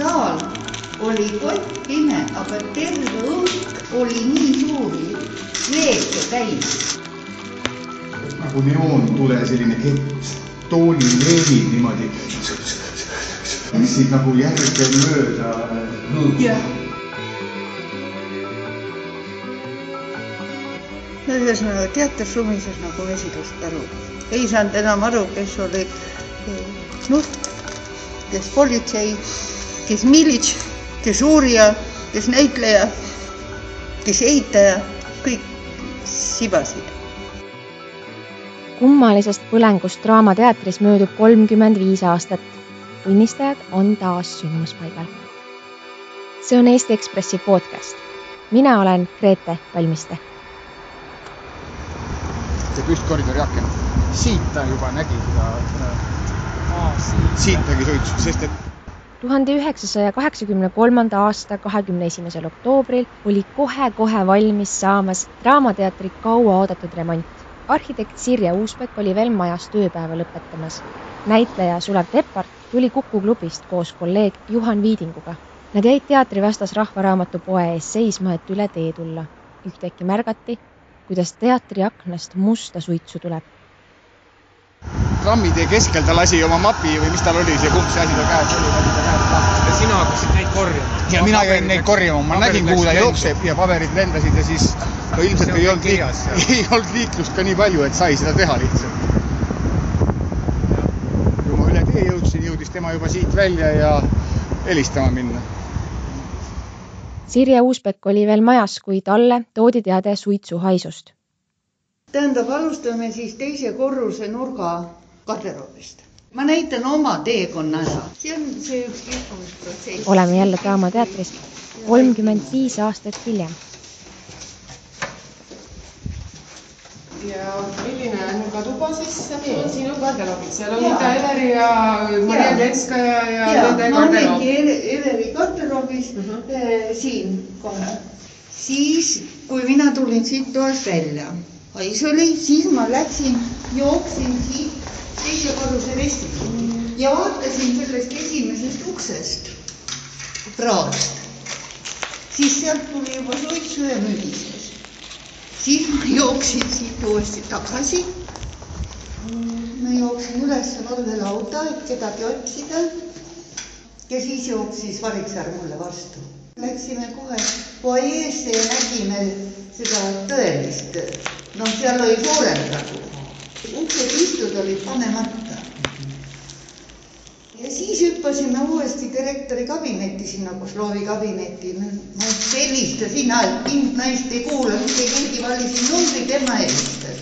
saal oli kottpime, aga terve õhk oli nii suuri veeke täis. nagu neoontule selline kett, toonileevid niimoodi. läksid nagu järgemööda õhku. jah. ühesõnaga teater sumises nagu mesilust ei saanud enam aru, kes oli nuht, kes politsei, kes milits, kes uurija, kes näitleja, kes ehitaja, kõik sibasid. kummalisest põlengust Draamateatris möödub kolmkümmend viis aastat. tunnistajad on taas sündmuspaigal. see on Eesti Ekspressi podcast. mina olen Grete Palmiste see püstkoridori aken, siit ta juba nägi seda, siit nägi suitsu, sest et tuhande üheksasaja kaheksakümne kolmanda aasta kahekümne esimesel oktoobril oli kohe-kohe valmis saamas Draamateatri kauaoodatud remont. arhitekt Sirje Uuspek oli veel majas tööpäeva lõpetamas. näitleja Sulev Teppart tuli Kuku klubist koos kolleeg Juhan Viidinguga. Nad jäid teatri vastas Rahvaraamatu poe ees seisma, et üle tee tulla. ühtäkki märgati, kuidas teatri aknast musta suitsu tuleb. Trammitee keskel ta lasi oma mapi või mis tal oli, see kumb see asi tal käes oli, lasi ta käest lahti. ja sina hakkasid neid korjama? ja mina jäin neid korjama, ma nägin, kuhu ta jookseb ja paberid lendasid ja siis no ilmselt ei olnud kirjas, jah. liik-, ei olnud liiklust ka nii palju, et sai seda teha lihtsalt. kui ma üle tee jõudsin, jõudis tema juba siit välja ja helistama minna. Sirje Uuspek oli veel majas, kui talle toodi teade suitsuhaisust. tähendab, alustame siis teise korruse nurga garderoobist. ma näitan oma teekonna ära. see on see üks liikumisprotsess. oleme jälle Draamateatris kolmkümmend viis aastat hiljem. ja milline on ka tuba siis, on sinu garderoobid, seal on Ida Everi ja Maria Lenskaja ja ja nende ma garderoob. olengi Ele- Everi garderoobis Mhm. äh, siin kohe. siis, kui mina tulin siit toast välja, hais oli, siis ma läksin, jooksin siit teise korruse vestibüüli ja vaatasin sellest esimesest uksest, praost, siis sealt tuli juba suitsu ja mügises. siis ma jooksin siit uuesti tagasi ma jooksin üles valvelauda, et kedagi otsida. ja siis jooksis Variksaar mulle vastu. Läksime kohe fuajeesse ja nägime seda tõelist, noh, seal oli suurem pragu. Uksed istud olid panemata. ja siis hüppasime uuesti direktori kabinetti, sinna Kozlovi kabinetti. ma helistasin, et mind naist ei kuula, mitte keegi, valisin numbri, tema helistas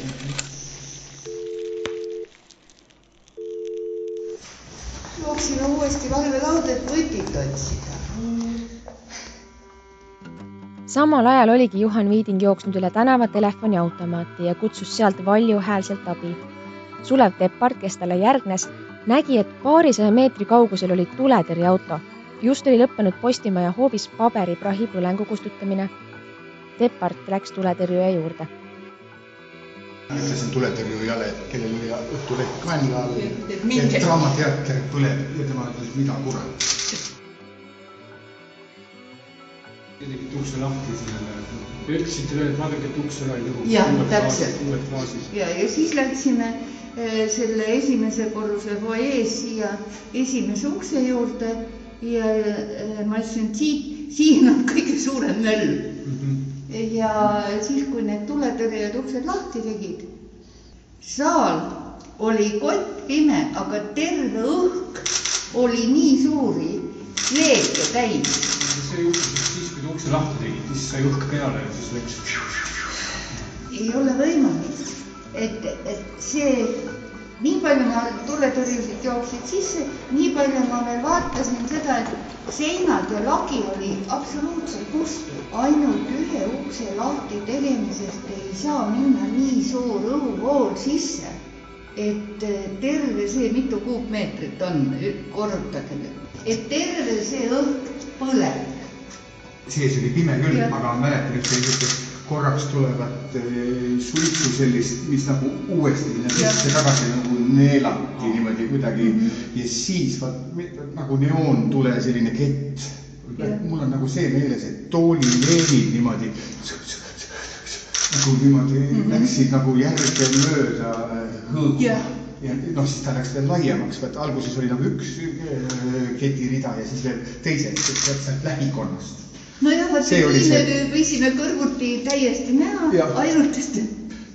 jooksime uuesti valvelauda, et võtit otsida. Samal ajal oligi Juhan Viiding jooksnud üle tänava telefoniautomaati ja kutsus sealt valjuhäälselt abi. Sulev Teppart, kes talle järgnes, nägi, et paarisaja meetri kaugusel oli tuletõrjeauto. just oli lõppenud Postimaja hoovis paberiprahi põlengu kustutamine. Teppart läks tuletõrjuja juurde. ütlesin tuletõrjujale, kellel oli Õhtulehk kanni all, Et-. Draamateater põleb ja tema ütles, mida kurat. Tegite ukse lahti sellele, te ütlesite veel, et vaadake, et uks ära ei lõhu. Jah, täpselt. uued klaasid. ja, ja siis läksime eh, selle esimese korruse fuajees siia esimese ukse juurde ja eh, ma ütlesin, siit, siin on kõige suurem möll. ja siis, kui need tuletõrjujad uksed lahti tegid, saal oli kottpime, aga terve õhk oli nii suuri veeke täis see juhtus siis, kui te ukse lahti tegite, siis sai õhk peale ja siis läks. ei ole võimalik, et, et see, nii palju ma tuletõrjusid jooksid sisse, nii palju ma veel vaatasin seda, et seinad ja lagi oli absoluutselt must. ainult ühe ukse lahti tegemisest ei saa minna nii suur õhuvool sisse, et eh, terve see, mitu kuupmeetrit on, korrutage nüüd, et terve see õhk põleb. sees oli pime küll, aga mäletan ühte niisugust korraks tulevat suitsu sellist, mis nagu uuesti sinna sisse tagasi nagu neelati niimoodi kuidagi mm -hmm. ja siis vaat nagu neoontule selline kett. mul on nagu see meeles, et toolileenid niimoodi nagu niimoodi mm -hmm. läksid nagu järgemööda hõõgu jah ja noh, siis ta läks veel laiemaks, vaata alguses oli nagu üks äh, ketirida ja siis veel teised sealt lähikonnast. nojah, vot See oli see- võisime kõrvuti täiesti näha ainult et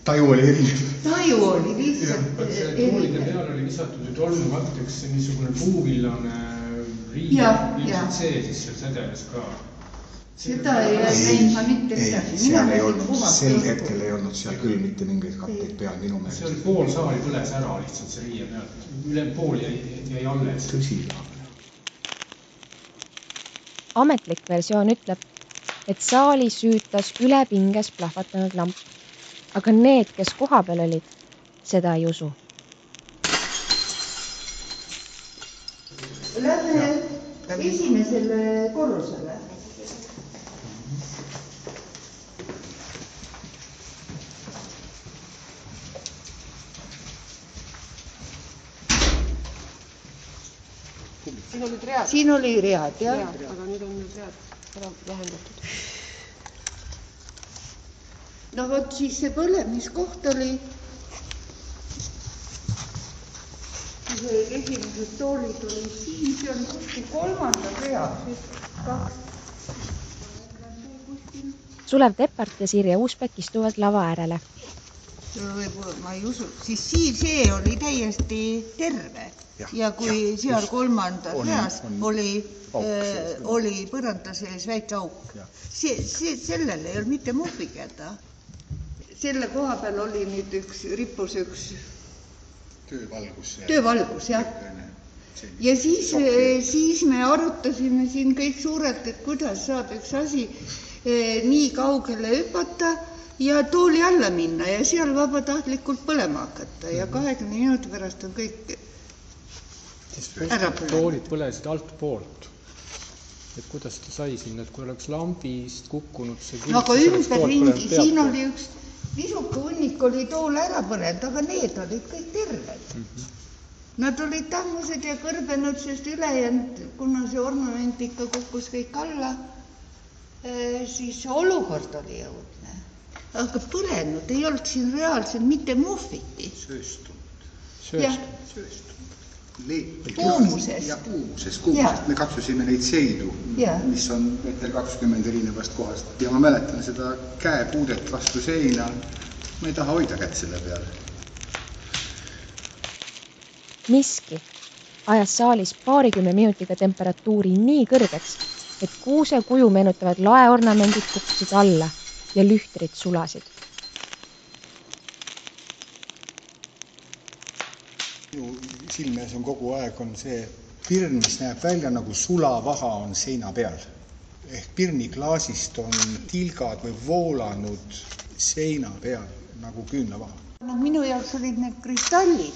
taju oli erinev. taju oli lihtsalt vot see toolide erinev. peale oli visatud ju tolmukatteks niisugune puuvillane jah. ilmselt see siis seal sedeles ka seda ei näinud ma mitte midagi. seal ei olnud, sel hetkel ei olnud seal küll mitte mingeid katteid peal minu see oli meelest. pool saali põles ära lihtsalt see riie pealt, üle pool jäi, jäi alles. tõsi. ametlik versioon ütleb, et saali süütas ülepinges plahvatanud lamp. aga need, kes kohapeal olid, seda ei usu Lähme esimesele korrusele. Siin olid read. siin oli read jah ja.. aga nüüd on need read ära vähendatud. no vot siis see põlemiskoht oli. esimesed toolid olid siin, see on kuskil kolmandal real, kaks. Sulev Teppart ja Sirje Uuspek istuvad lava äärele. Ma ei usu, siis siin see oli täiesti terve ja, ja kui ja, seal just. kolmandas reas oli äh, oli põranda sees väike auk see, see, sellel ei olnud mitte muhvikeda. selle koha peal oli nüüd üks, rippus üks töövalgus. töövalgus jah. ja siis, siis me arutasime siin kõik suurelt, et kuidas saab üks asi eh, nii kaugele hüpata ja tooli alla minna ja seal vabatahtlikult põlema hakata ja kahekümne minuti pärast on kõik ära põlenud. toolid põlesid altpoolt. et kuidas ta sai sinna, et kui oleks lambist kukkunud see külg, no aga siis ümberringi, siin oli üks nisuke hunnik oli tool ära põlenud, aga need olid kõik terved. Mhm. Nad olid tammused ja kõrbenud, sest ülejäänud, kuna see ornament ikka kukkus kõik alla, siis see olukord oli õudne. Aga põlenud ei olnud siin reaalselt mitte muhviti. sööstunud, jah, sööst, Kuumusest. ja kuumusest, kuumusest, me katsusime neid seidu, mis on meeter kakskümmend erinevast kohast. Ja ma mäletan seda käepuudet vastu seina. ma ei taha hoida kätt selle peal. Miski ajas saalis paarikümne minutiga temperatuuri nii kõrgeks, et kuuse kuju meenutavad laeornamendid kukkusid alla ja lühtrid sulasid. minu silme ees on kogu aeg on see pirn, mis näeb välja nagu sulavaha on seina peal. ehk pirniklaasist on tilgad või voolanud seina peal nagu küünlavaha. no minu jaoks olid need kristallid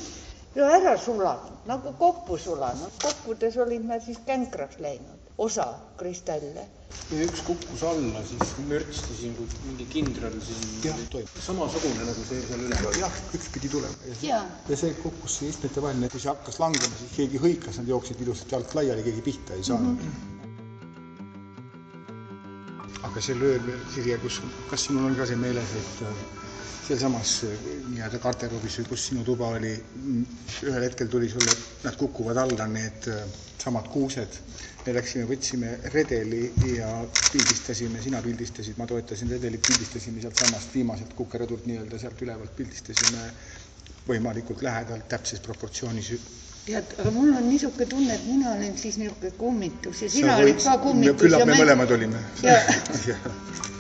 ju ära sulanud, nagu kokku sulanud, kokkudes olid nad siis känkraks läinud, osa kristalle. ja üks kukkus alla, siis mürtsti siin, kui mingi kindral siin toimub. samasugune nagu see seal üleval. jah, üks pidi tulema. Jaa. ja see kukkus siia istmete vahele, kui see hakkas langema, siis keegi hõikas, nad jooksid ilusasti alt laiali, keegi pihta ei saanud mm. -hmm. Aga sel ööl veel, Sirje, kus, kas sinul on ka see meeles, et äh, sealsamas äh, nii-öelda garderoobis või kus sinu tuba oli, ühel hetkel tuli sulle, nad kukuvad alla, need äh, samad kuused. me läksime, võtsime redeli ja pildistasime, sina pildistasid, ma toetasin redelit, pildistasime sealtsamast viimaselt kukerõdult nii-öelda sealt ülevalt pildistasime võimalikult lähedalt täpses proportsioonis. tead, aga mul on niisugune tunne, et mina olen siis niisugune kummitus ja sina olid ka kummitus. küllap me mõlemad olime.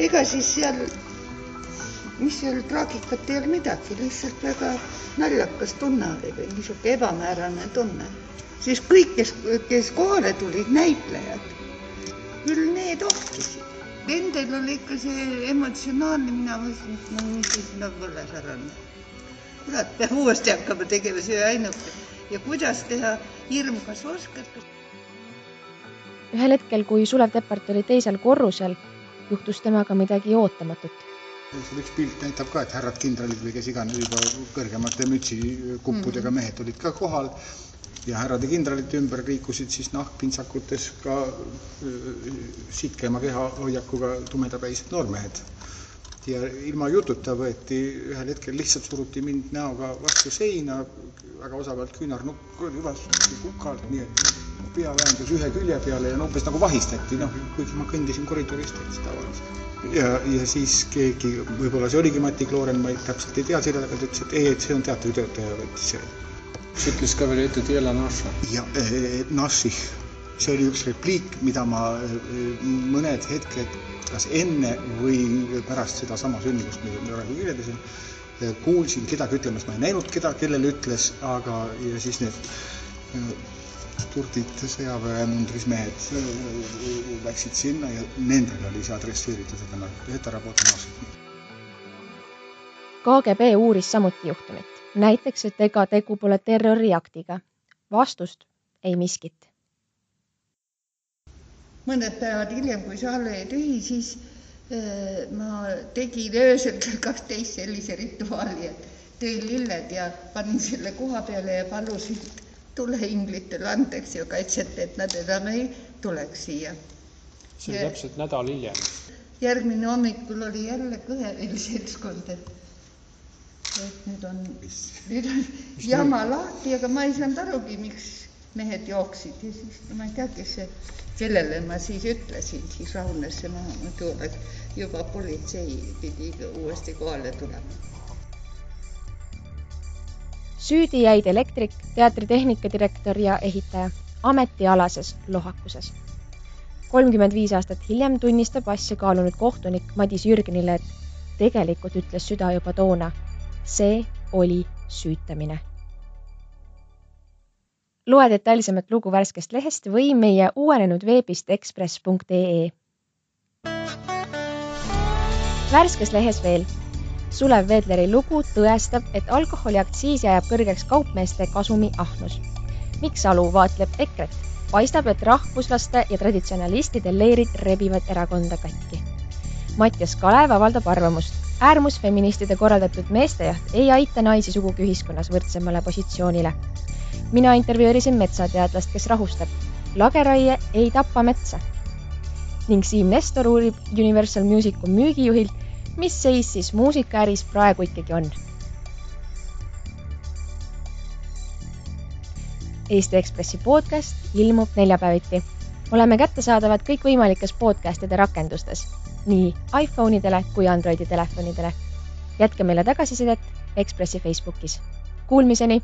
Ega siis seal, mis seal traagikat ei olnud midagi, lihtsalt väga naljakas tunne oli või niisugune ebamäärane tunne. siis kõik, kes, kes kohale tulid, näitlejad, küll need ohkisid. Nendel oli ikka see emotsionaalne, mina mõtlesin, et no mis siis nagu põles ära. kurat, peab uuesti hakkama tegema, see ainuke. ja kuidas teha hirm, kas oskad? ühel hetkel, kui Sulev Teppart oli teisel korrusel, juhtus temaga midagi ootamatut. seal üks pilt näitab ka, et härrad kindralid või kes iganes juba kõrgemate mütsikuppudega mehed olid ka kohal ja härrade kindralite ümber liikusid siis nahkpintsakutes ka äh, sitkema kehahoiakuga tumedapäised noormehed. ja ilma jututa võeti ühel hetkel lihtsalt suruti mind näoga vastu seina, väga osavalt küünarnukk vastu kukalt, nii et pea väändus ühe külje peale ja no umbes nagu vahistati, noh, kuigi ma kõndisin koridorist täitsa tavaliselt. ja, ja siis keegi, võib-olla see oligi Mati Klooren, ma ei, täpselt ei tea, selja tagant ütles, et ei, et see on teatritöötaja, võttis see. See ütles ka veel ette Tiela Naša. ja eh, Naših, see oli üks repliik, mida ma eh, mõned hetked, kas enne või pärast sedasama sündmust, mida ma praegu kirjeldasin, eh, kuulsin kedagi ütlemas, ma ei näinud keda, kellele ütles, aga ja siis need turdid sõjaväemundris mehed läksid sinna ja nendele oli see adresseeritud, et nad heteropotamaasid. KGB uuris samuti juhtumit, näiteks, et ega tegu pole terroriaktiga. vastust ei miskit. mõned päevad hiljem, kui saal oli tühi, siis äh, ma tegin öösel kell kaksteist sellise rituaali, et tõin lilled ja panin selle koha peale ja palusin tuleinglitele andeks ja kaitset, et nad enam ei tuleks siia. see oli täpselt nädal hiljem. järgmine hommikul oli jälle kõveril seltskond, et, et nüüd on, nüüd on jama lahti, aga ma ei saanud arugi, miks mehed jooksid ja siis ma ei tea, kes see, kellele ma siis ütlesin, siis rahunes see maha, muidu oleks juba politsei pidi uuesti kohale tulema süüdi jäid elektrik, teatritehnika direktor ja ehitaja ametialases lohakuses. kolmkümmend viis aastat hiljem tunnistab asja kaalunud kohtunik Madis Jürgenile, et tegelikult ütles süda juba toona. See oli süütamine. loe detailsemat lugu värskest lehest või meie uuenenud veebist ekspress.ee. värskes lehes veel Sulev Veedleri lugu tõestab, et alkoholiaktsiisi ajab kõrgeks kaupmeeste kasumiahnus. miks Alu vaatleb EKRE-t? paistab, et rahvuslaste ja traditsionalistide leerid rebivad erakonda katki. Mattias Kalev avaldab arvamust. Äärmusfeministide korraldatud meestejaht ei aita naisi sugugi ühiskonnas võrdsemale positsioonile. mina intervjueerisin metsateadlast, kes rahustab. lageraie ei tapa metsa. ning Siim Nestor uurib Universal Musicu müügijuhilt, mis seis siis muusikaäris praegu ikkagi on? Eesti Ekspressi podcast ilmub neljapäeviti. oleme kättesaadavad kõikvõimalikes podcastide rakendustes, nii iPhone idele kui Androidi telefonidele. jätke meile tagasisidet Ekspressi Facebookis. Kuulmiseni